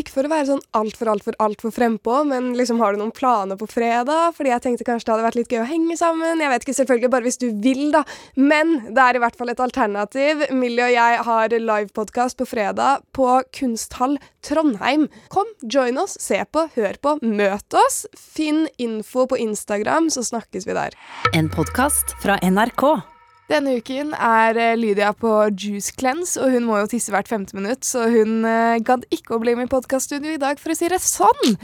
ikke for å være sånn altfor, altfor, altfor frempå, men liksom har du noen planer på fredag? Fordi jeg tenkte kanskje det hadde vært litt gøy å henge sammen. Jeg vet ikke, selvfølgelig bare hvis du vil, da. Men det er i hvert fall et alternativ. Millie og jeg har livepodkast på fredag på Kunsthall Trondheim. Kom, join oss, se på, hør på, møt oss. Finn info på Instagram, så snakkes vi der. En podkast fra NRK. Denne uken er eh, Lydia på juice cleanse, og hun må jo tisse hvert femte minutt, så hun uh, gadd ikke å bli med i podkaststudio i dag, for å si det sånn.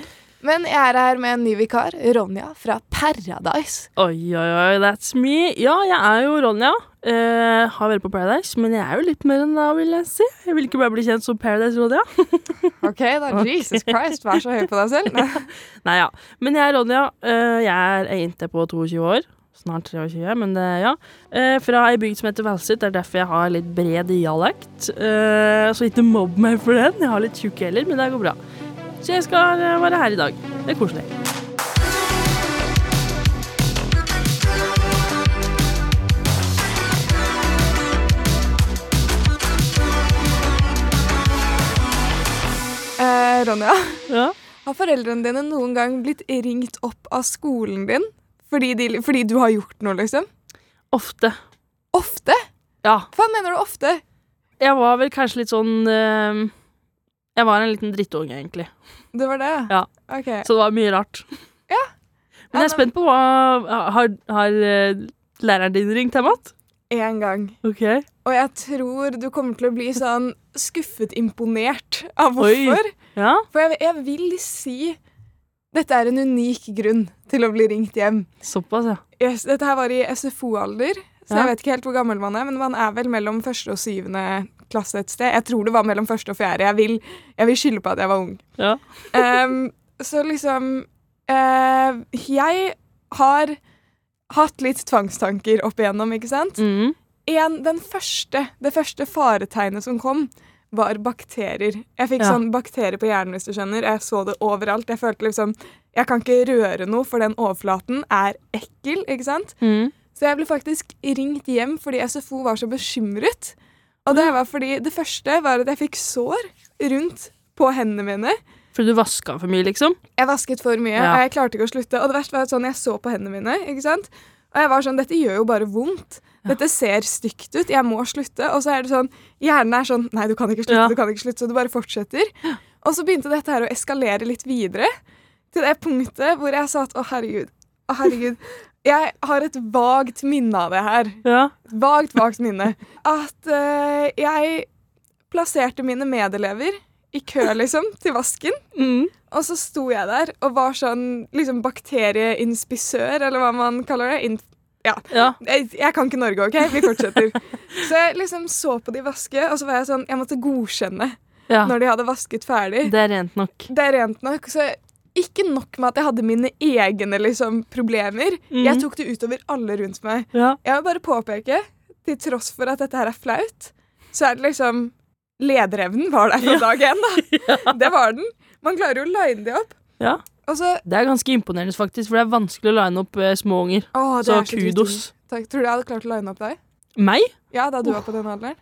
Men jeg er her med en ny vikar, Ronja fra Paradise. Oi, oi, oi, that's me. Ja, jeg er jo Ronja. Uh, har vært på Paradise, men jeg er jo litt mer enn da, vil jeg si. Jeg vil ikke bare bli kjent som Paradise-Ronja. ok, da. Jesus Christ, vær så høy på deg selv. Nei, ja. Men jeg er Ronja. Uh, jeg er jente på 22 år snart 23, men det, ja. Eh, fra ei bygd som heter Valset. Det er derfor jeg har litt bred dialekt. Eh, så ikke mobb meg for den. Jeg har litt tjukk heller, men det går bra. Så jeg skal eh, være her i dag. Det er koselig. Eh, Ronja, Ja. har foreldrene dine noen gang blitt ringt opp av skolen din fordi, de, fordi du har gjort noe, liksom? Ofte. Ofte? Ja. Hva mener du ofte? Jeg var vel kanskje litt sånn eh, Jeg var en liten drittunge, egentlig. Det var det? Ja. Ok. Så det var mye rart. Ja. Men jeg er spent på hva Har, har eh, læreren din ringt hjem igjen? Én gang. OK. Og jeg tror du kommer til å bli sånn skuffet imponert av hvorfor. Ja. For jeg, jeg vil si dette er en unik grunn til å bli ringt hjem. Såpass, ja. Yes, dette her var i SFO-alder, så Ja. jeg vet ikke helt hvor gammel man er, men man er vel mellom første og syvende klasse et sted. Jeg tror det var mellom første og fjerde. Jeg vil, jeg vil skylde på at jeg var ung. Ja. um, så liksom uh, Jeg har hatt litt tvangstanker opp igjennom, ikke sant? Mm. En, den første, det første faretegnet som kom, var bakterier. Jeg fikk Ja. sånn bakterier på hjernen, hvis du skjønner. Jeg så det overalt. Jeg følte liksom Jeg kan ikke røre noe, for den overflaten er ekkel, ikke sant? Mm. Så jeg ble faktisk ringt hjem fordi SFO var så bekymret. Og det var fordi det første var at jeg fikk sår rundt på hendene mine. Fordi du vaska for mye, liksom? Jeg vasket for mye, Ja. og jeg klarte ikke å slutte. Og det verste var at sånn, jeg så på hendene mine, ikke sant? Og jeg var sånn, dette gjør jo bare vondt. Dette ser stygt ut, jeg må slutte. Og så er det sånn, hjernen er sånn, nei, du kan ikke slutte, Ja. du kan ikke slutte, så du bare fortsetter. Og så begynte dette her å eskalere litt videre, til det punktet hvor jeg sa at, å herregud, å herregud, jeg har et vagt minne av det her. Ja. Vagt, vagt minne. At uh, jeg plasserte mine medelever i kø, liksom, til vasken. Mm. Og så sto jeg der og var sånn liksom bakterieinspisør, eller hva man kaller det. Ja. ja. Jeg, jeg kan ikke Norge, OK? Vi fortsetter. så jeg liksom så på de vaske, og så var jeg sånn Jeg måtte godkjenne ja. når de hadde vasket ferdig. Det er rent nok. Det er rent nok. Så ikke nok med at jeg hadde mine egne liksom, problemer. Mm. Jeg tok det utover alle rundt meg. Ja. Jeg vil bare påpeke, til tross for at dette her er flaut, så er det liksom Lederevnen var der fra Ja. dag én, da. Det var den. Man klarer jo å line det opp. ja. Og så Det er ganske imponerende, faktisk, for det er vanskelig å line opp eh, små unger. Det Så er kudos. Takk. Tror du jeg hadde klart å line opp deg? Meg? Ja, da du var på den alderen?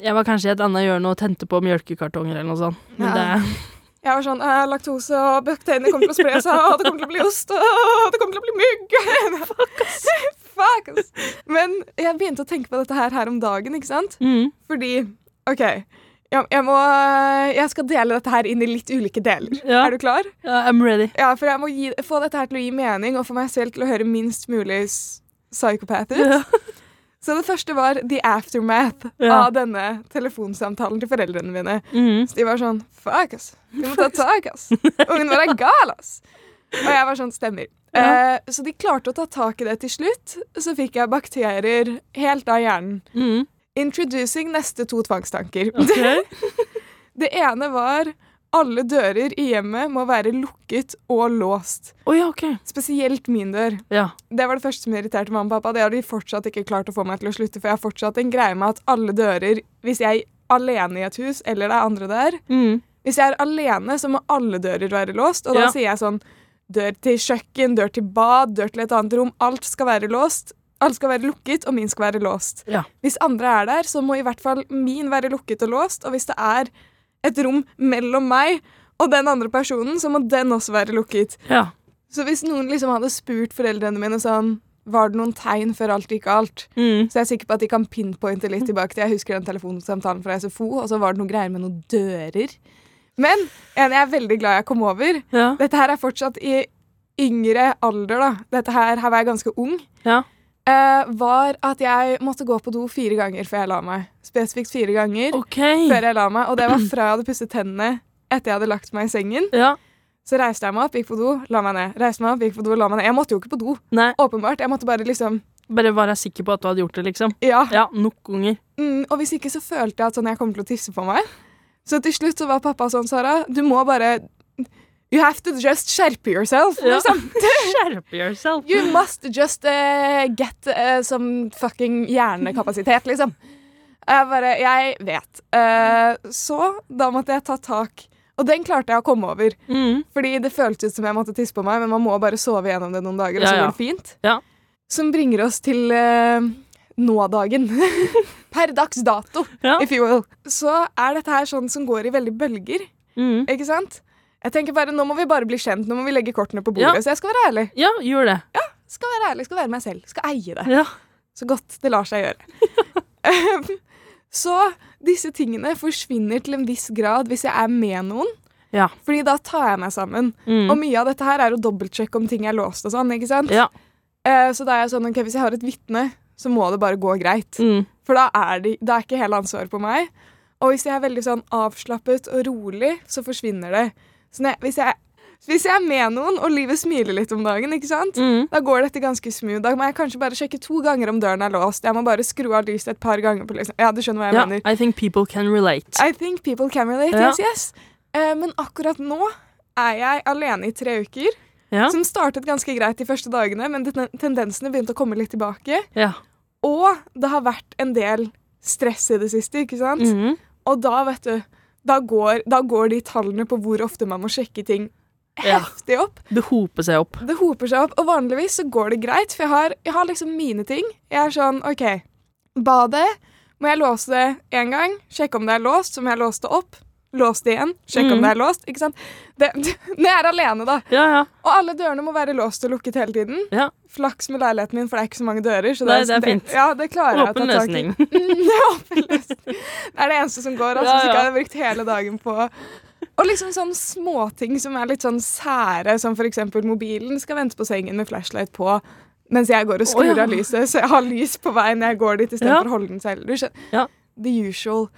Jeg var kanskje i et annet hjørne og tente på mjølkekartonger eller noe sånt. Men Ja. det Jeg var sånn «Eh, Laktose og bakteriene kommer til å spre seg, og det kommer til å bli ost, og det kommer til å bli mygg. Fuck, ass. Fuck, ass. Men jeg begynte å tenke på dette her her om dagen, ikke sant? mm. Fordi OK, jeg, jeg må Jeg skal dele dette her inn i litt ulike deler. Ja. Er du klar? ja, I'm ready. Ja, for jeg må gi, få dette her til å gi mening, og få meg selv til å høre minst mulig psykopat ut. Ja. Så det første var the aftermath Ja. av denne telefonsamtalen til foreldrene mine. Mm. Så de var sånn Fuck, ass. Du må ta tak, ass. Ungen vår er gal, ass. Og jeg var sånn Stemmer. Ja. Eh, så de klarte å ta tak i det til slutt. Så fikk jeg bakterier helt av hjernen. Mm. Introducing neste to tvangstanker. Okay. Det ene var alle dører i hjemmet må være lukket og låst. Oh, ja, okay. Spesielt min dør. Ja. Det var det første som irriterte mamma og pappa. Det har de fortsatt ikke klart å få meg til å slutte, for jeg har fortsatt en greie med at alle dører Hvis jeg er alene i et hus, eller det er andre der Mm. Hvis jeg er alene, så må alle dører være låst, og da Ja. sier jeg sånn Dør til kjøkken, dør til bad, dør til et annet rom. Alt skal være låst. Alt skal være lukket, og min skal være låst. Ja. Hvis andre er der, så må i hvert fall min være lukket og låst, og hvis det er et rom mellom meg og den andre personen, så må den også være lukket. Ja. Så hvis noen liksom hadde spurt foreldrene mine sånn Var det noen tegn før alt gikk galt? Mm. Så jeg er sikker på at de kan pinpointe litt tilbake til Jeg husker den telefonsamtalen fra SFO, og så var det noen greier med noen dører. Men en jeg er veldig glad jeg kom over Ja. Dette her er fortsatt i yngre alder, da. Dette her, her var jeg ganske ung. Ja. Eh, var at jeg måtte gå på do fire ganger før jeg la meg. Spesifikt fire ganger okay. før jeg la meg. Og det var fra jeg hadde pusset tennene etter jeg hadde lagt meg i sengen. Ja. Så reiste jeg meg opp, gikk på do, la meg ned. Reiste meg opp, gikk på do, la meg ned. Jeg måtte jo ikke på do, Nei, åpenbart. Jeg måtte bare liksom bare være sikker på at du hadde gjort det, liksom. Ja. Ja, nok ganger. Mm, og hvis ikke så følte jeg at sånn jeg kommer til å tisse på meg. Så til slutt så var pappa sånn, Sara, du må bare You have to just skjerpe yourself. Ja. Liksom. skjerpe yourself. You must just uh, get uh, some fucking hjernekapasitet, liksom. Jeg bare Jeg vet. Uh, så da måtte jeg ta tak. Og den klarte jeg å komme over. Mm. Fordi det føltes ut som jeg måtte tisse på meg, men man må bare sove gjennom det noen dager, og Ja, så ja. går det fint. Ja. Som bringer oss til uh, nådagen. per dags dato, Ja. if you will. Så er dette her sånn som går i veldig bølger, Mm. ikke sant? Jeg tenker bare, Nå må vi bare bli kjent, nå må vi legge kortene på bordet. Ja. Så jeg skal være ærlig. Ja, gjør det. Skal være ærlig, skal være meg selv. Skal eie det. Ja. Så godt det lar seg gjøre. så disse tingene forsvinner til en viss grad hvis jeg er med noen. Ja. Fordi da tar jeg meg sammen. Mm. Og mye av dette her er å dobbeltsjekke om ting er låst og sånn. ikke sant? Ja. Eh, så da er jeg sånn, ok, hvis jeg har et vitne, så må det bare gå greit. Mm. For da er, de, da er ikke hele ansvaret på meg. Og hvis jeg er veldig sånn avslappet og rolig, så forsvinner det. Så når jeg, hvis, jeg, hvis jeg er med noen, og livet smiler litt om dagen, ikke sant? Mm. Da går dette ganske smooth. Da må jeg kanskje bare sjekke to ganger om døren er låst. Jeg må bare skru av lyset et par ganger. på liksom. Ja, du skjønner hva jeg yeah, mener. I think people can relate. I think people can relate, yeah. yes, yes. Uh, men akkurat nå er jeg alene i tre uker. Ja. Som startet ganske greit de første dagene, men tendensene begynte å komme litt tilbake. ja. Og det har vært en del stress i det siste, ikke sant? Mhm. Og da, vet du, da går, da går de tallene på hvor ofte man må sjekke ting heftig opp. Det hoper seg opp. Det hoper seg opp, og vanligvis så går det greit, for jeg har, jeg har liksom mine ting. Jeg er sånn, OK, badet, må jeg låse det én gang, sjekke om det er låst, så må jeg låse det opp, låse det igjen, sjekke om Mhm. det er låst, ikke sant? Det, når jeg er alene, da. Ja, ja. Og alle dørene må være låst og lukket hele tiden. Ja. Flaks med leiligheten min, for det er ikke så mange dører. Så Nei, det er fint. ja, det klarer jeg å ta tak i. løsning. Mm, det er åpen løsning. Det er det eneste som går. Altså, Ja, Så ikke ja. jeg brukt hele dagen på Og liksom sånn småting som er litt sånn sære, som eksempel mobilen skal vente på sengen med flashlight på mens jeg går og skrur oh, ja. av lyset, så jeg har lys på vei når jeg går dit istedenfor Ja. å holde den selv. Du skjønner? Ja. The usual.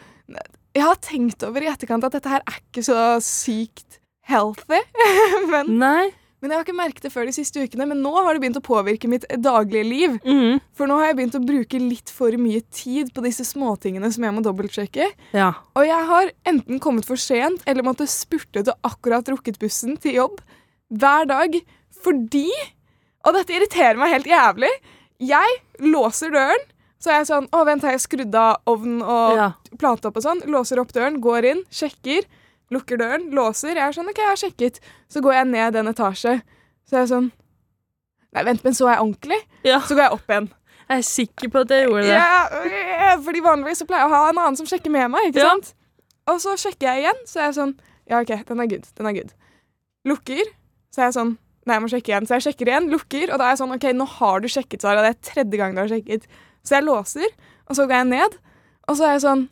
Jeg har tenkt over i etterkant at dette her er ikke så sykt healthy, men Nei. men jeg har ikke merket det før de siste ukene, men nå har det begynt å påvirke mitt daglige liv. Mm. For nå har jeg begynt å bruke litt for mye tid på disse småtingene som jeg må dobbeltsjekke. Ja. Og jeg har enten kommet for sent eller måtte spurte til akkurat rukket bussen til jobb hver dag fordi Og dette irriterer meg helt jævlig. Jeg låser døren, så er jeg sånn Å, vent, har jeg skrudd av ovnen og ja. plata opp og sånn? Låser opp døren, går inn, sjekker. Lukker døren, låser. Jeg er sånn OK, jeg har sjekket. Så går jeg ned en etasje. Så er jeg sånn Nei, vent, men så er jeg ordentlig? ja. Så går jeg opp igjen. Jeg er sikker på at jeg gjorde det. Ja, fordi vanligvis så pleier jeg å ha en annen som sjekker med meg, ikke Ja. sant? Og så sjekker jeg igjen, så er jeg sånn Ja, OK, den er good. Den er good. Lukker, så er jeg sånn Nei, jeg må sjekke igjen. Så jeg sjekker igjen, lukker, og da er jeg sånn OK, nå har du sjekket, Sara. Det er tredje gang du har sjekket. Så jeg låser, og så går jeg ned, og så er jeg sånn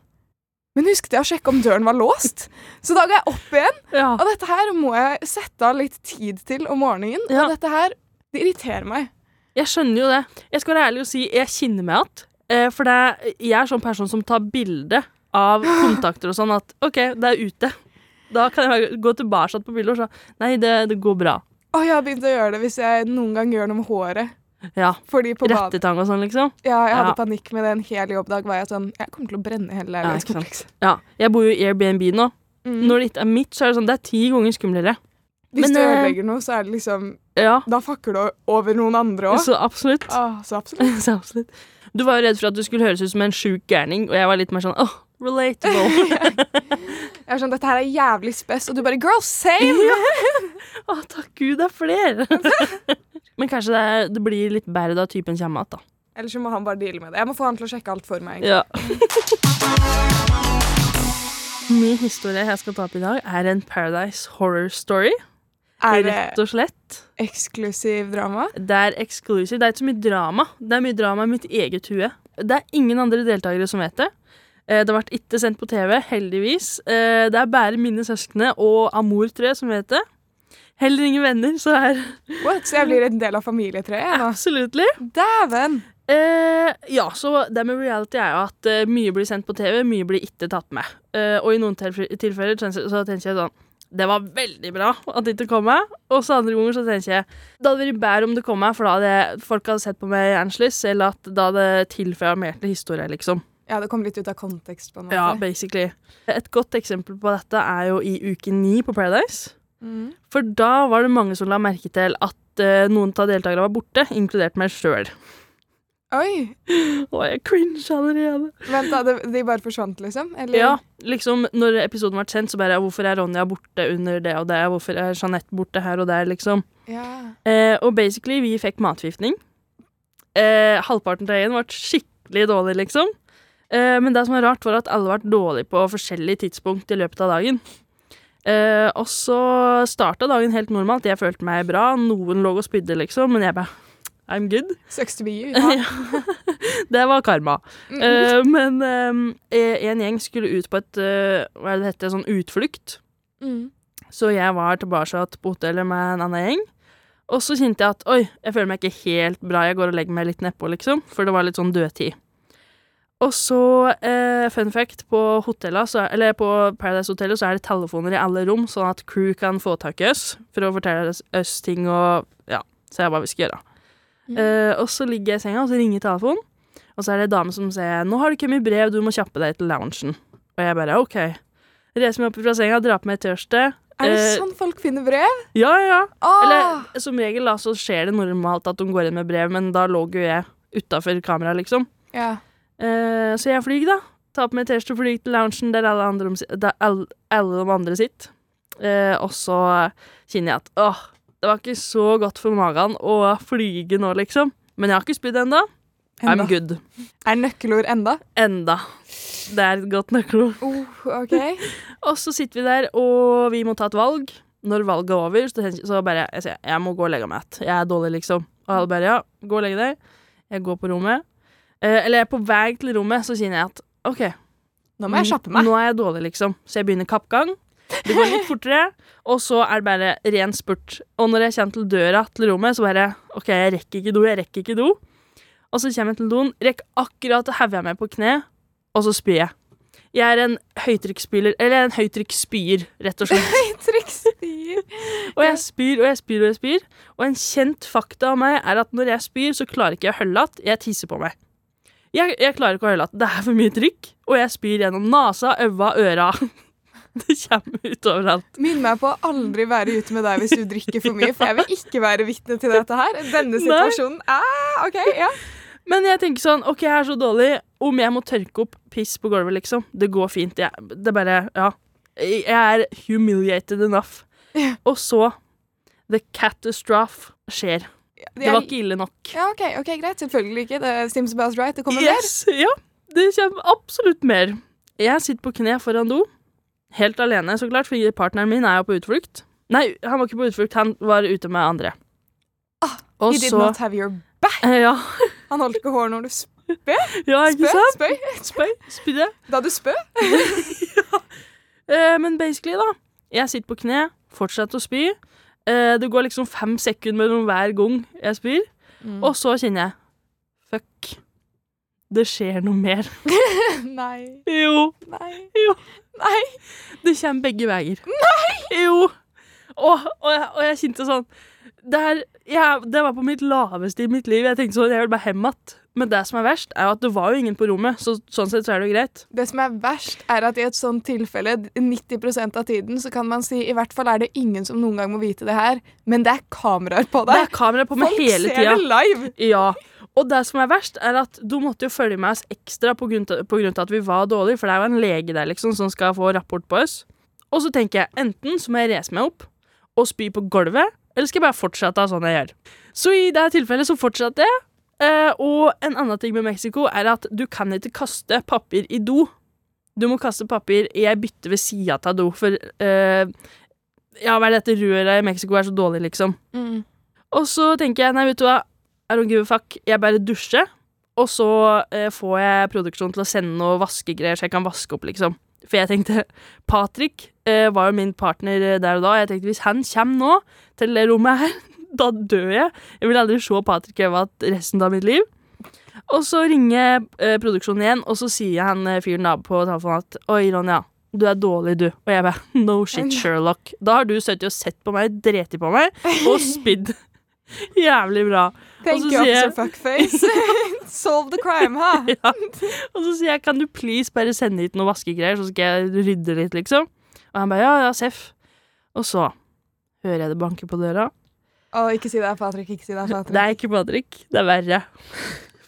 Men husket jeg å sjekke om døren var låst? Så da går jeg opp igjen, Ja. og dette her må jeg sette av litt tid til om morgenen. Ja. Og dette her, det irriterer meg. Jeg skjønner jo det. Jeg skal være ærlig og si jeg kjenner meg igjen. Eh, for det jeg er sånn person som tar bilde av kontakter og sånn at OK, det er ute. Da kan jeg gå tilbake på bildet og si nei, det, det går bra. Å, jeg har begynt å gjøre det hvis jeg noen gang gjør noe med håret. Ja. Rettetang og sånn, liksom. Ja, jeg hadde Ja. panikk med det en hel jobbdag. Var jeg sånn Jeg kommer til å brenne hele Ja, leilighetskomplekset. Ja. Jeg bor jo i Airbnb nå. Mm. Når det ikke er mitt, så er det sånn det er ti ganger skumlere. Hvis Men, du eh, ødelegger noe, så er det liksom Ja, Da fucker du over noen andre òg. så absolutt. Ah, så absolutt. så absolutt. Du var jo redd for at du skulle høres ut som en sjuk gærning, og jeg var litt mer sånn åh, relatable. Jeg er sånn Dette her er jævlig spes, og du bare Girl, same! Å, takk Gud, det er flere! Men kanskje det, det blir litt bedre da typen kommer igjen, da. Eller så må han bare deale med det. Jeg må få han til å sjekke alt for meg. Ja. Min historie jeg skal ta opp i dag, er en Paradise Horror Story. Er det Rett og slett. eksklusiv drama? Det er eksklusiv. Det er ikke så mye drama. Det er mye drama i mitt eget hue. Det er ingen andre deltakere som vet det. Eh, Det har vært ikke sendt på TV, heldigvis. Eh, Det er bare mine søskne og Amor, tror jeg, som vet det. Heller ingen venner, så er What? Så jeg blir en del av familietreet? Absolutely. Dæven! Eh, ja, så det med reality er jo at eh, mye blir sendt på TV, mye blir ikke tatt med. Eh, og i noen tilfeller så tenker jeg sånn Det var veldig bra at det ikke kom med. Og så andre ganger så tenker jeg det hadde vært bedre om det kom med, for da hadde folk hadde sett på meg i Anslis, eller at da hadde tilføya mer til historie, liksom. Ja, det kom litt ut av kontekst, på en måte. Ja, basically. Et godt eksempel på dette er jo i uke ni på Paradise. Mm. For da var det mange som la merke til at eh, noen av deltakerne var borte, inkludert meg sjøl. Oi! Å, jeg cringe allerede. Vent, da. Det, de bare forsvant, liksom? Eller? Ja, liksom når episoden ble sendt, så bare Hvorfor er Ronja borte under det og det? Hvorfor er Jeanette borte her og der, liksom? Ja. Eh, og basically, vi fikk matforgiftning. Eh, halvparten av gjengen ble skikkelig dårlig, liksom. Eh, men det som var rart, var at alle ble dårlige på forskjellige tidspunkt i løpet av dagen. Eh, og så starta dagen helt normalt. Jeg følte meg bra. Noen lå og spydde, liksom, men jeg bare I'm good. Sucks to be you. Ja. det var karma. Eh, men eh, en gjeng skulle ut på et uh, hva er det det heter, sånn utflukt. Mm. Så jeg var tilbake på hotellet med en annen gjeng. Og så kjente jeg at oi, jeg føler meg ikke helt bra. Jeg går og legger meg litt nedpå, liksom. For det var litt sånn dødtid. Og så, eh, fun fact, på hotellet, så, eller på Paradise-hotellet så er det telefoner i alle rom, sånn at crew kan få tak i oss for å fortelle oss, ting og ja, se hva vi skal gjøre. Mm. Eh, og så ligger jeg i senga, og så ringer telefonen. Og så er det en dame som sier 'Nå har det kommet brev, du må kjappe deg til loungen'. Og jeg bare OK. Reiser meg opp fra senga, drar på meg et tørste. Er det Eh, sånn folk finner brev? Ja, ja. Åh! Eller som regel da, så skjer det normalt at de går inn med brev, men da lå jo jeg utafor kameraet, liksom. Ja. Eh, så jeg flyr, da. Tar på meg T-skjorte og flyr til loungen der alle, andre, der alle, alle de andre sitter. Uh, og så kjenner jeg at åh, det var ikke så godt for magen å flyge nå, liksom. Men jeg har ikke spydd ennå. I'm good. Er nøkkelord enda? Enda. Det er et godt nøkkelord. Oh, OK. Og så sitter vi der, og vi må ta et valg. Når valget er over, så, så bare jeg sier jeg må gå og legge meg igjen. Jeg er dårlig, liksom. Og alle bare ja, gå og legge deg. Jeg går på rommet. Eh, eller jeg er på vei til rommet, så kjenner jeg at OK, Nå må jeg kjappe meg. nå er jeg dårlig, liksom. Så jeg begynner kappgang. Det går litt fortere, og så er det bare ren spurt. Og når jeg kommer til døra til rommet, så bare OK, jeg rekker ikke do, jeg rekker ikke do. Og så kommer jeg til doen, rekker akkurat å heve meg på kne, og så spyr jeg. Jeg er en høytrykksspyler, eller en høytrykksspyer, rett og slett. høytrykksspyer. Og jeg spyr og jeg spyr og jeg spyr. Og en kjent fakta av meg er at når jeg spyr, så klarer ikke jeg å holde igjen. Jeg tisser på meg. Jeg, jeg klarer ikke å holde at Det er for mye trykk, og jeg spyr gjennom nesa, øva, øra. Det kommer ut overalt. Minn meg på å aldri være ute med deg hvis du drikker for mye, for jeg vil ikke være vitne til dette her. Denne situasjonen ah, OK, ja. Men jeg tenker sånn, OK, jeg er så dårlig. Om jeg må tørke opp piss på gulvet, liksom. Det går fint. Jeg, det er bare Ja. Jeg er humiliated enough. Og så The catastrophe skjer. Det var ikke ille nok. Ja, OK, ok, greit. Selvfølgelig ikke. Det seems about right. Det kommer mer. Ja, det kommer absolutt mer. Jeg sitter på kne foran do, helt alene så klart, for partneren min er jo på utflukt. Nei, han var ikke på utflukt, han var ute med andre. Ah, Og He did så not have your back. Eh, Ja, Han holdt ikke hår når du spø. ja ikke Spø? sant? Spøy? Spøy, spydde. Da du spø? Eh, men basically, da. Jeg sitter på kne, fortsetter å spy. Eh, det går liksom fem sekunder mellom hver gang jeg spyr. Mm. Og så kjenner jeg Fuck. Det skjer noe mer. Nei. Jo. Nei. Jo. Nei. Det kommer begge veier. Nei! Jo. Og, og, jeg, og jeg kjente sånn det, her, jeg, det var på mitt laveste i mitt liv. Jeg tenkte sånn, jeg vil bare hjem igjen. Men det som er verst, er at det var jo ingen på rommet, så sånn sett så er det jo greit. Det som er verst, er at i et sånt tilfelle, 90% av tiden, så kan man si i hvert fall er det ingen som noen gang må vite det her, men det er kameraer på deg. det. er kameraer på meg Folk hele ser det live. Ja. Og det som er verst, er at du måtte jo følge med oss ekstra på grunn, til, på grunn til at vi var dårlige, for det er jo en lege der liksom som skal få rapport på oss. Og så tenker jeg enten så må jeg reise meg opp og spy på gulvet, eller skal jeg bare fortsette sånn jeg gjør. Så i det tilfellet så fortsatte jeg. Eh, og en annen ting med Mexico er at du kan ikke kaste papir i do. du må kaste papir. Jeg bytter ved sida av do, for uh, Ja, hva er dette røret i Mexico er så dårlig, liksom. Mm. Og så tenker jeg, nei, vet du hva, I don't give a fuck. Jeg bare dusjer, og så uh, får jeg produksjonen til å sende noe vaskegreier, så jeg kan vaske opp, liksom. For jeg tenkte Patrick var jo min partner der og da. Jeg tenkte hvis han kommer nå til det rommet her, da dør jeg. Jeg vil aldri se Patrick Evat resten av mitt liv. Og så ringer eh, produksjonen igjen, og så sier han eh, fyren da på telefonen at Oi, Ronja, du er dårlig, du. Og jeg bare No shit, Sherlock. Da har du sittet og sett på meg, dreti på meg og spydd. Jævlig bra. Thank you, officer fuckface. Solve the crime, ha? Ja. Og så sier jeg kan du please bare sende hit noen vaskegreier, så skal jeg rydde litt, liksom. Og han bare ja, ja, seff. Og så hører jeg det banke på døra. Å, ikke si det er Patrick, ikke si det er Patrick. Det er ikke Patrick, det er verre.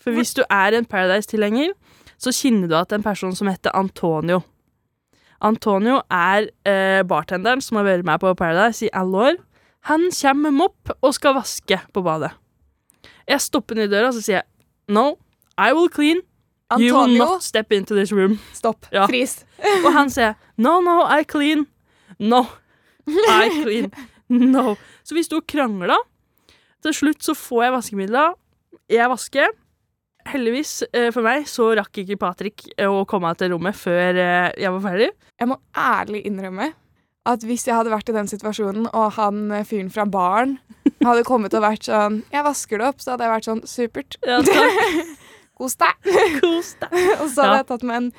For hvis du er en Paradise-tilhenger, så kjenner du at en person som heter Antonio. Antonio er eh, bartenderen som har vært med på Paradise i alle år. Han kommer med mopp og skal vaske på badet. Jeg stopper ned i døra og så sier jeg, No, I will clean. You will not step into this room. stopp. Ja. Fris. Og han sier No, no, I clean. No, I clean. No. Så vi sto og krangla. Til slutt så får jeg vaskemidler. Jeg vasker. Heldigvis eh, for meg så rakk ikke Patrick eh, å komme til rommet før eh, jeg var ferdig. Jeg må ærlig innrømme at hvis jeg hadde vært i den situasjonen, og han fyren fra baren hadde kommet og vært sånn 'Jeg vasker det opp', så hadde jeg vært sånn 'supert'. Ja. Kos deg. Kos deg. Og så hadde Ja. jeg tatt meg en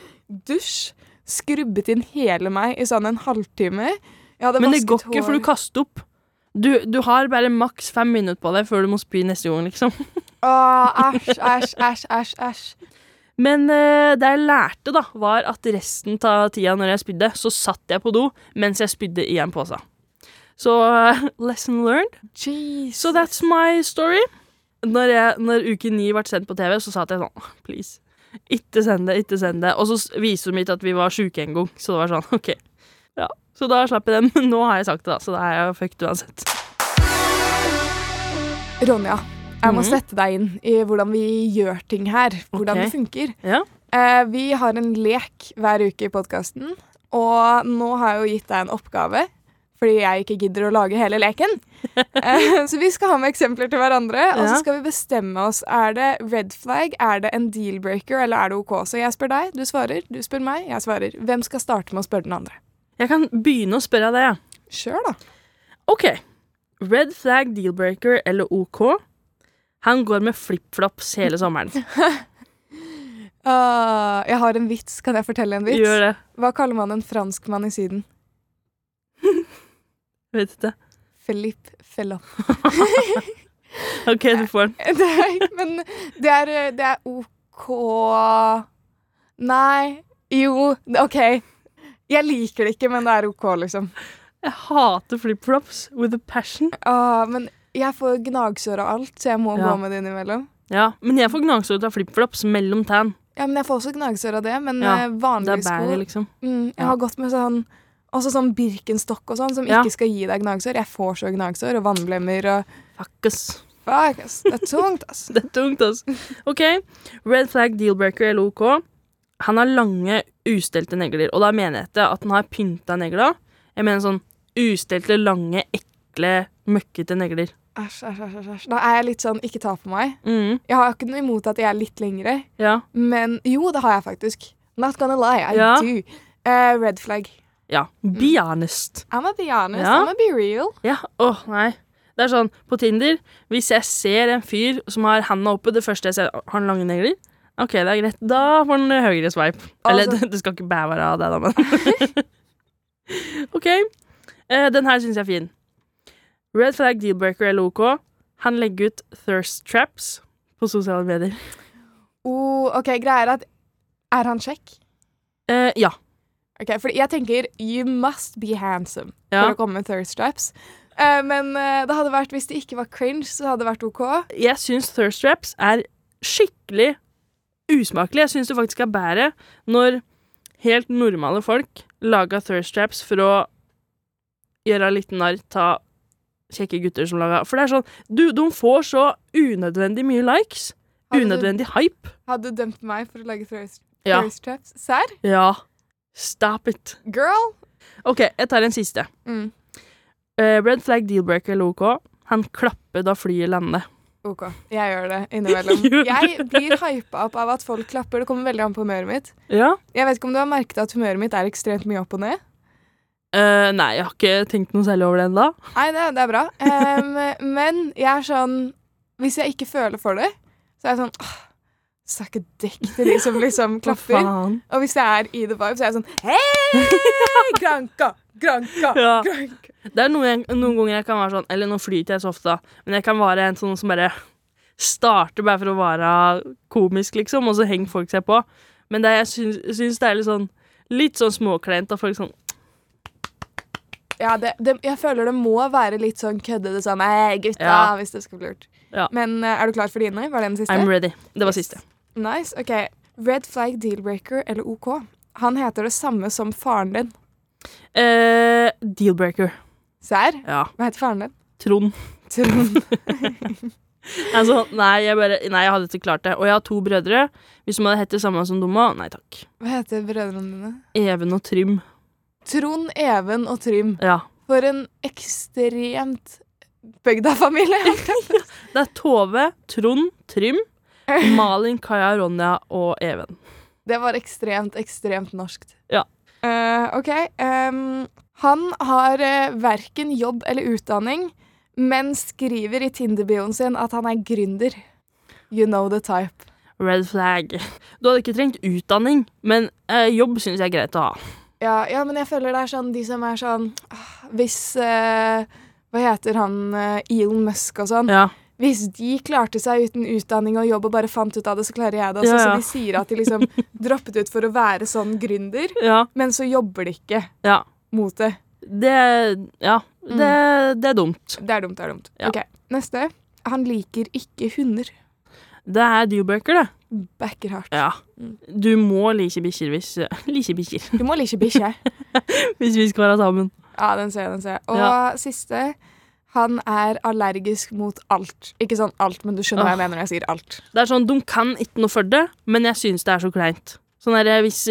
dusj, skrubbet inn hele meg i sånn en halvtime. Jeg hadde Men det går ikke, for du kaster opp. Du, du har bare maks fem minutter på deg før du må spy neste gang, liksom. Æsj, æsj, æsj, æsj, æsj. Men uh, det jeg lærte, da, var at resten av tida når jeg spydde, så satt jeg på do mens jeg spydde i en pose. Så uh, lesson learned. Jesus. So that's my story. Når, jeg, når uke ni ble sendt på TV, så sa jeg sånn Please, ikke send det, ikke send det. Og så viser de ikke at vi var sjuke en gang, så det var sånn OK. Så da slapp jeg den. Men nå har jeg sagt det, da, så da er jeg fucked uansett. Ronja, jeg må Mhm. sette deg inn i hvordan vi gjør ting her. Hvordan okay. det funker. Ja. Eh, vi har en lek hver uke i podkasten, og nå har jeg jo gitt deg en oppgave. Fordi jeg ikke gidder å lage hele leken. Eh, så vi skal ha med eksempler til hverandre, og så skal vi bestemme oss. Er det red flag, er det en deal-breaker, eller er det OK? Så jeg spør deg, du svarer. Du spør meg, jeg svarer. Hvem skal starte med å spørre den andre? Jeg kan begynne å spørre deg, jeg. Kjør, da. OK. Red flag, deal-breaker eller OK? Han går med flipflops hele sommeren. uh, jeg har en vits. Kan jeg fortelle en vits? Gjør det. Hva kaller man en franskmann i Syden? Vet ikke. Philip Fellop. OK, du får den. Det er, men det er, det er OK Nei. Jo, OK. Jeg liker det ikke, men det er OK, liksom. Jeg hater flipflops with a passion. Ah, men jeg får gnagsår av alt, så jeg må Ja. gå med det innimellom. Ja, men jeg får gnagsår av flipflops mellom tan. Ja, men jeg får også gnagsår av det, men Ja, eh, Det vanlige er sko bæret, liksom. mm, Jeg Ja. har gått med sånn også sånn Birkenstock og sånn, som Ja. ikke skal gi deg gnagsår. Jeg får så gnagsår og vannblemmer og Fuckes. Fuck, ass. Det er tungt, ass. Det er tungt, altså. OK. Red flag, deal-breaker eller OK. Han har lange, ustelte negler, og da mener jeg ikke at han har pynta negler. Jeg mener sånn ustelte, lange, ekle, møkkete negler. Æsj, æsj, æsj, æsj. Da er jeg litt sånn ikke ta på meg. Mm, Jeg har ikke noe imot at jeg er litt lengre, ja. men jo, det har jeg faktisk. Not gonna lie, I Ja. do. Uh, red flag. Ja. Be honest. I'm gonna be honest, Ja. I'm gonna be real. Ja. Åh, nei. Det er sånn, på Tinder, hvis jeg ser en fyr som har handa oppe, det første jeg ser, har han lange negler? OK, det er greit. Da får den høyere swipe. Eller Altså- det, det skal ikke bæ være av det, da, men OK. Eh, den her syns jeg er fin. Red flag deal-breaker eller OK. Han legger ut thirst traps på sosiale medier. Oh, ok, greia er at Er han kjekk? Eh, ja. Ok, for jeg tenker you must be handsome Ja. for å komme med thirst traps. Eh, men eh, det hadde vært, hvis det ikke var cringe, så hadde det vært OK. Jeg syns thirst traps er skikkelig usmakelig. Jeg syns det faktisk er bedre når helt normale folk lager thirst traps for å gjøre litt narr av kjekke gutter som lager For det er sånn Du, de får så unødvendig mye likes. Hadde du- Unødvendig hype. Hadde du dømt meg for å lage thirst, Ja. thirst traps? Serr? Ja. Stop it. Girl! OK, jeg tar en siste. Mm. Uh, red flag deal-breaker LOK. OK. Han klapper da flyet lander. OK. Jeg gjør det innimellom. Jeg blir hypa opp av at folk klapper. Det kommer veldig an på humøret mitt. Ja. Jeg vet ikke om du har merket at humøret mitt er ekstremt mye opp og ned? Uh, nei, jeg har ikke tenkt noe særlig over det ennå. Nei, det, det er bra. Um, men jeg er sånn Hvis jeg ikke føler for det, så er jeg sånn Suck a dick til de som liksom klapper. Og hvis jeg er i the vibe, så er jeg sånn Hei! Granka! Granka! Ja. Granka! Det er noen, noen ganger jeg kan være sånn Eller nå flyter jeg så ofte, da. Men jeg kan være en sånn som bare starter bare for å være komisk, liksom, og så henger folk seg på. Men det, jeg syns, syns det er litt sånn Litt sånn småkleint av folk sånn Ja, det, det, jeg føler det må være litt sånn køddete sånn Hei, gutta, Ja. hvis det skal bli lurt. Ja. Men eh, er du klar for dine? Var det den siste? I'm ready. Det var Yes. siste. Nice. OK. Red flag deal-breaker eller OK? Han heter det samme som faren din. Eh, Deal-breaker. Serr? Ja. Hva heter faren din? Trond. Trond. Altså, nei, jeg bare Nei, jeg hadde ikke klart det. Og jeg har to brødre. Hvis de hadde hett det samme som Dumma, nei takk. Hva heter brødrene dine? Even og Trym. Trond, Even og Trym. Ja. For en ekstremt bygda-familie. Det er Tove, Trond, Trym, Malin, Kaja, Ronja og Even. Det var ekstremt, ekstremt norskt. Ja. Uh, OK. Um, han har uh, verken jobb eller utdanning, men skriver i Tinder-bioen sin at han er gründer. You know the type. Red flag. Du hadde ikke trengt utdanning, men uh, jobb syns jeg er greit å ha. Ja, ja, men jeg føler det er sånn de som er sånn ah, Hvis eh, Hva heter han eh, Elon Musk og sånn? Ja. Hvis de klarte seg uten utdanning og jobb og bare fant ut av det, så klarer jeg det også. Ja, ja. Så de sier at de liksom droppet ut for å være sånn gründer, Ja. men så jobber de ikke ja. mot det. Det Ja. Det, det er dumt. Det er dumt, det er dumt. Ok, Neste. Han liker ikke hunder. Det er deal-breaker, det. Backer hardt. Ja. Mm. Du må like bikkjer hvis Like bikkjer. Du må like bikkjer. Hvis vi skal være sammen. Ja, den ser jeg, den ser jeg. Og siste. Han er allergisk mot alt. Ikke sånn alt, men du skjønner hva jeg mener når jeg sier alt. Det er sånn, De kan ikke noe for det, men jeg syns det er så kleint. Sånn der, hvis,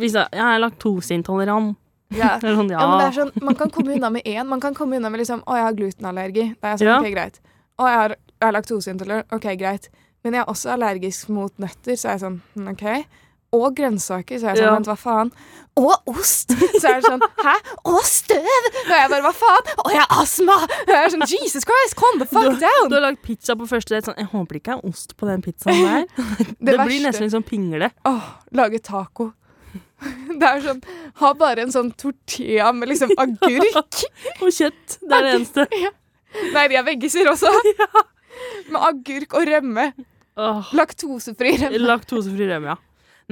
hvis jeg, jeg er laktoseintolerant Ja. Sånn, ja. Ja, men det er sånn, Man kan komme unna med én. Man kan komme unna med liksom Å, jeg har glutenallergi. Da er jeg sånn, Ja. ok, greit. Å, jeg har, jeg har laktoseintolerant. Ok, greit. Men jeg er også allergisk mot nøtter, så er jeg sånn OK. Og grønnsaker, så er jeg sånn Ja. Hva faen? Og ost! Så er det sånn Hæ? Og støv! Og jeg bare Hva faen? Å, jeg har astma! Og jeg er sånn Jesus Christ, calm the fuck Du down! har lagd pizza på første date. Sånn, jeg håper det ikke er ost på den pizzaen der. Det, det blir nesten litt sånn pingle. Åh, lage taco. Det er sånn Ha bare en sånn tortilla med liksom agurk. Og kjøtt. Det er det eneste. Nei, de er veggiser også. Ja. Med agurk og rømme. Åh, Laktosefri rømme. Laktosefri rømme, ja.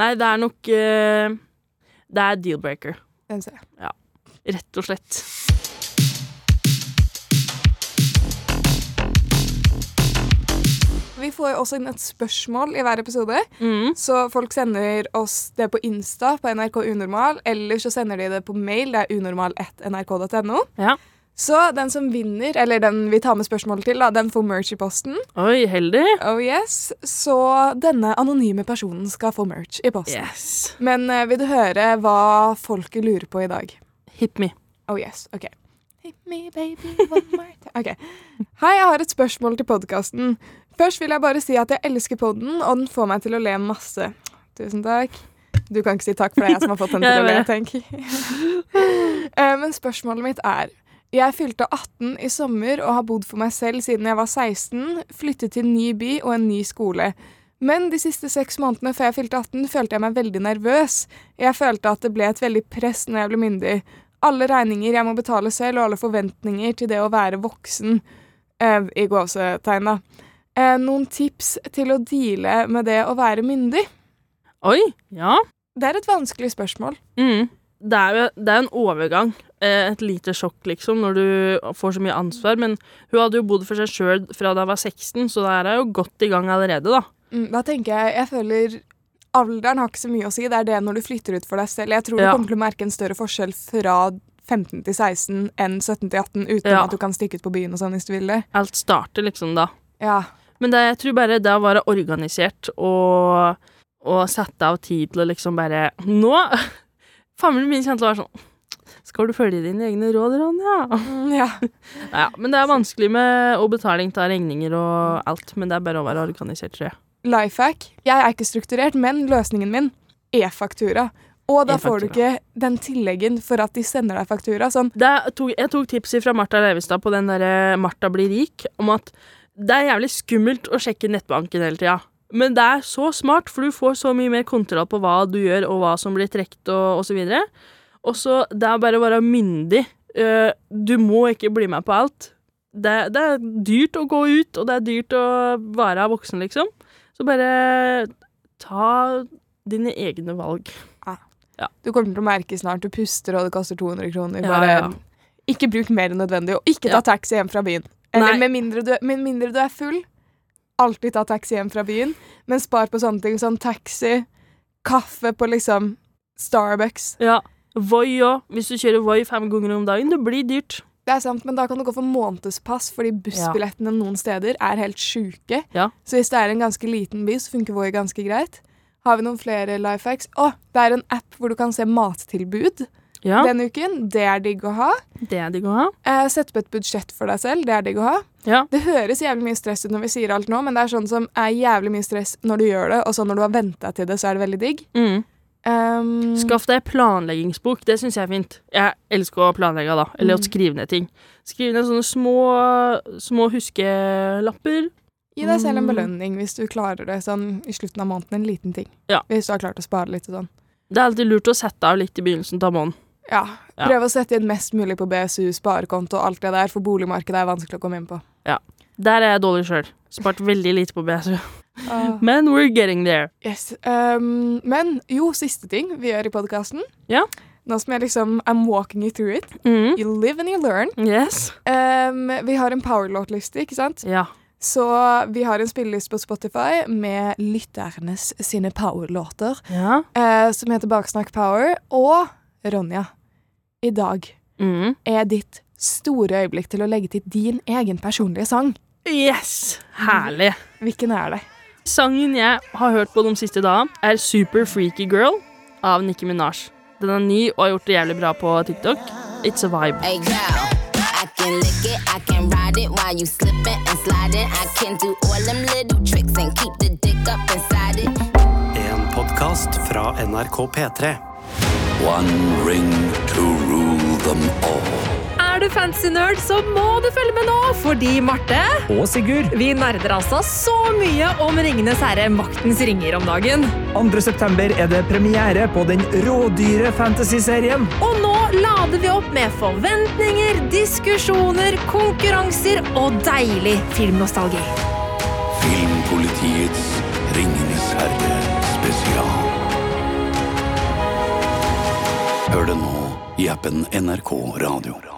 Nei, det er nok uh, Det er deal-breaker. Den ser jeg. Rett og slett. Vi får jo også inn et spørsmål i hver episode, Mm. så folk sender oss det på Insta på NRK Unormal, eller så sender de det på mail, det er unormal1nrk.no. Ja. Så den som vinner, eller den vi tar med spørsmålet til, da, den får merch i posten. Oi, heldig. Oh yes. Så denne anonyme personen skal få merch i posten. Yes. Men uh, vil du høre hva folket lurer på i dag? Hit me. Oh yes, ok. Hit me, baby, one more time. Ok. Hei, jeg har et spørsmål til podkasten. Først vil jeg bare si at jeg elsker podden, og den får meg til å le masse. Tusen takk. Du kan ikke si takk, for det er jeg som har fått den til å le, tenk. uh, Men spørsmålet mitt er Jeg fylte 18 i sommer og har bodd for meg selv siden jeg var 16, flyttet til ny by og en ny skole. Men de siste seks månedene før jeg fylte 18, følte jeg meg veldig nervøs. Jeg følte at det ble et veldig press når jeg ble myndig. Alle regninger jeg må betale selv, og alle forventninger til det å være voksen. Eh, I gåsetegn, da. Eh, noen tips til å deale med det å være myndig? Oi, ja. Det er et vanskelig spørsmål. Mm. Det er jo det er en overgang. Eh, Et lite sjokk, liksom, når du får så mye ansvar. Men hun hadde jo bodd for seg sjøl fra da hun var 16, så det her er jo godt i gang allerede, da. Mm, Da tenker jeg Jeg føler alderen har ikke så mye å si. Det er det når du flytter ut for deg selv. Jeg tror du kommer til å merke en større forskjell fra 15 til 16 enn 17 til 18, uten Ja. at du kan stikke ut på byen og sånn hvis du vil det. Alt starter liksom da. Ja. Men det, jeg tror bare det å være organisert og, og sette av tid til å liksom bare Nå Familien min kjente å være sånn Skal du følge dine egne råd, Ronja? Mm, ja. Ja, men det er vanskelig med å betaling av regninger og alt. Men det er bare å være organisert, tror jeg. Life hack. Jeg er ikke strukturert, men løsningen min e-faktura. Og da får du ikke den tilleggen for at de sender deg faktura. Sånn tok, jeg tok tipset fra Martha Leivestad på den derre Martha blir rik, om at det er jævlig skummelt å sjekke nettbanken hele tida. Men det er så smart, for du får så mye mer kontroll på hva du gjør, og hva som blir trukket, og, og så videre. Og så det er bare å være myndig. Eh, du må ikke bli med på alt. Det, det er dyrt å gå ut, og det er dyrt å være voksen, liksom. Så bare ta dine egne valg. Du kommer til å merke snart du puster, og det koster 200 kroner. Bare ja. ikke bruk mer enn nødvendig, og ikke ta Ja. taxi hjem fra byen. Eller med mindre, du, med mindre du er full, alltid ta taxi hjem fra byen, men spar på sånne ting som taxi, kaffe på liksom Starbucks. Ja. Voi òg. Hvis du kjører Voi fem ganger om dagen, det blir dyrt. Det er sant, men da kan du gå for månedspass, fordi bussbillettene noen steder er helt sjuke. Ja. Så hvis det er en ganske liten by, så funker Voi ganske greit. Har vi noen flere life hacks? Å, det er en app hvor du kan se mattilbud Ja, denne uken. Det er digg å ha. det er digg å ha. Eh, Sett på et budsjett for deg selv. Det er digg å ha. Ja. Det høres jævlig mye stress ut når vi sier alt nå, men det er sånn som er jævlig mye stress når du gjør det, og så når du har venta til det, så er det veldig digg. Mm. Um, Skaff deg planleggingsbok. Det syns jeg er fint. Jeg elsker å planlegge, da. Eller Mm. å skrive ned ting. Skrive ned sånne små, små huskelapper. Gi deg selv en Mm. belønning hvis du klarer det sånn i slutten av måneden. En liten ting. Ja. Hvis du har klart å spare litt og sånn. Det er alltid lurt å sette av litt i begynnelsen av måneden. Ja. Ja. Prøv å sette inn mest mulig på BSU, sparekonto og alt det der, for boligmarkedet er vanskelig å komme inn på. Ja. Der er jeg dårlig sjøl. Spart veldig lite på BSU. Ah. Men we're getting there. Yes. Um, men jo, siste ting vi gjør i podkasten. Yeah. Nå som jeg liksom I'm walking you through it. Mm. You live and you learn. Yes. Um, vi har en powerlåt-liste, ikke sant? Ja. Så vi har en spilleliste på Spotify med lytternes sine powerlåter, Ja. Uh, som heter Baksnakk Power. Og Ronja, i dag Mm. er ditt store øyeblikk til å legge til din egen personlige sang. Yes! Herlig. Hvilken er det? Sangen jeg har hørt på de siste dagene, er Super Freaky Girl av Nicki Minaj. Den er ny og har gjort det jævlig bra på TikTok. It's a vibe. Hey girl, I can lick it, I can ride it while you slipping and sliding. I can do all them little tricks and keep the dick up inside it. En podkast fra NRK P3. One ring to rule them all. Er du fancy-nerd, så må du følge med nå, fordi Marte Og Sigurd. Vi nerder altså så mye om Ringenes herre Maktens ringer om dagen. 2. september er det premiere på den rådyre fantasy-serien. Og nå lader vi opp med forventninger, diskusjoner, konkurranser og deilig filmnostalgi. Filmpolitiets Ringenes herre spesial. Hør det nå i appen NRK Radio.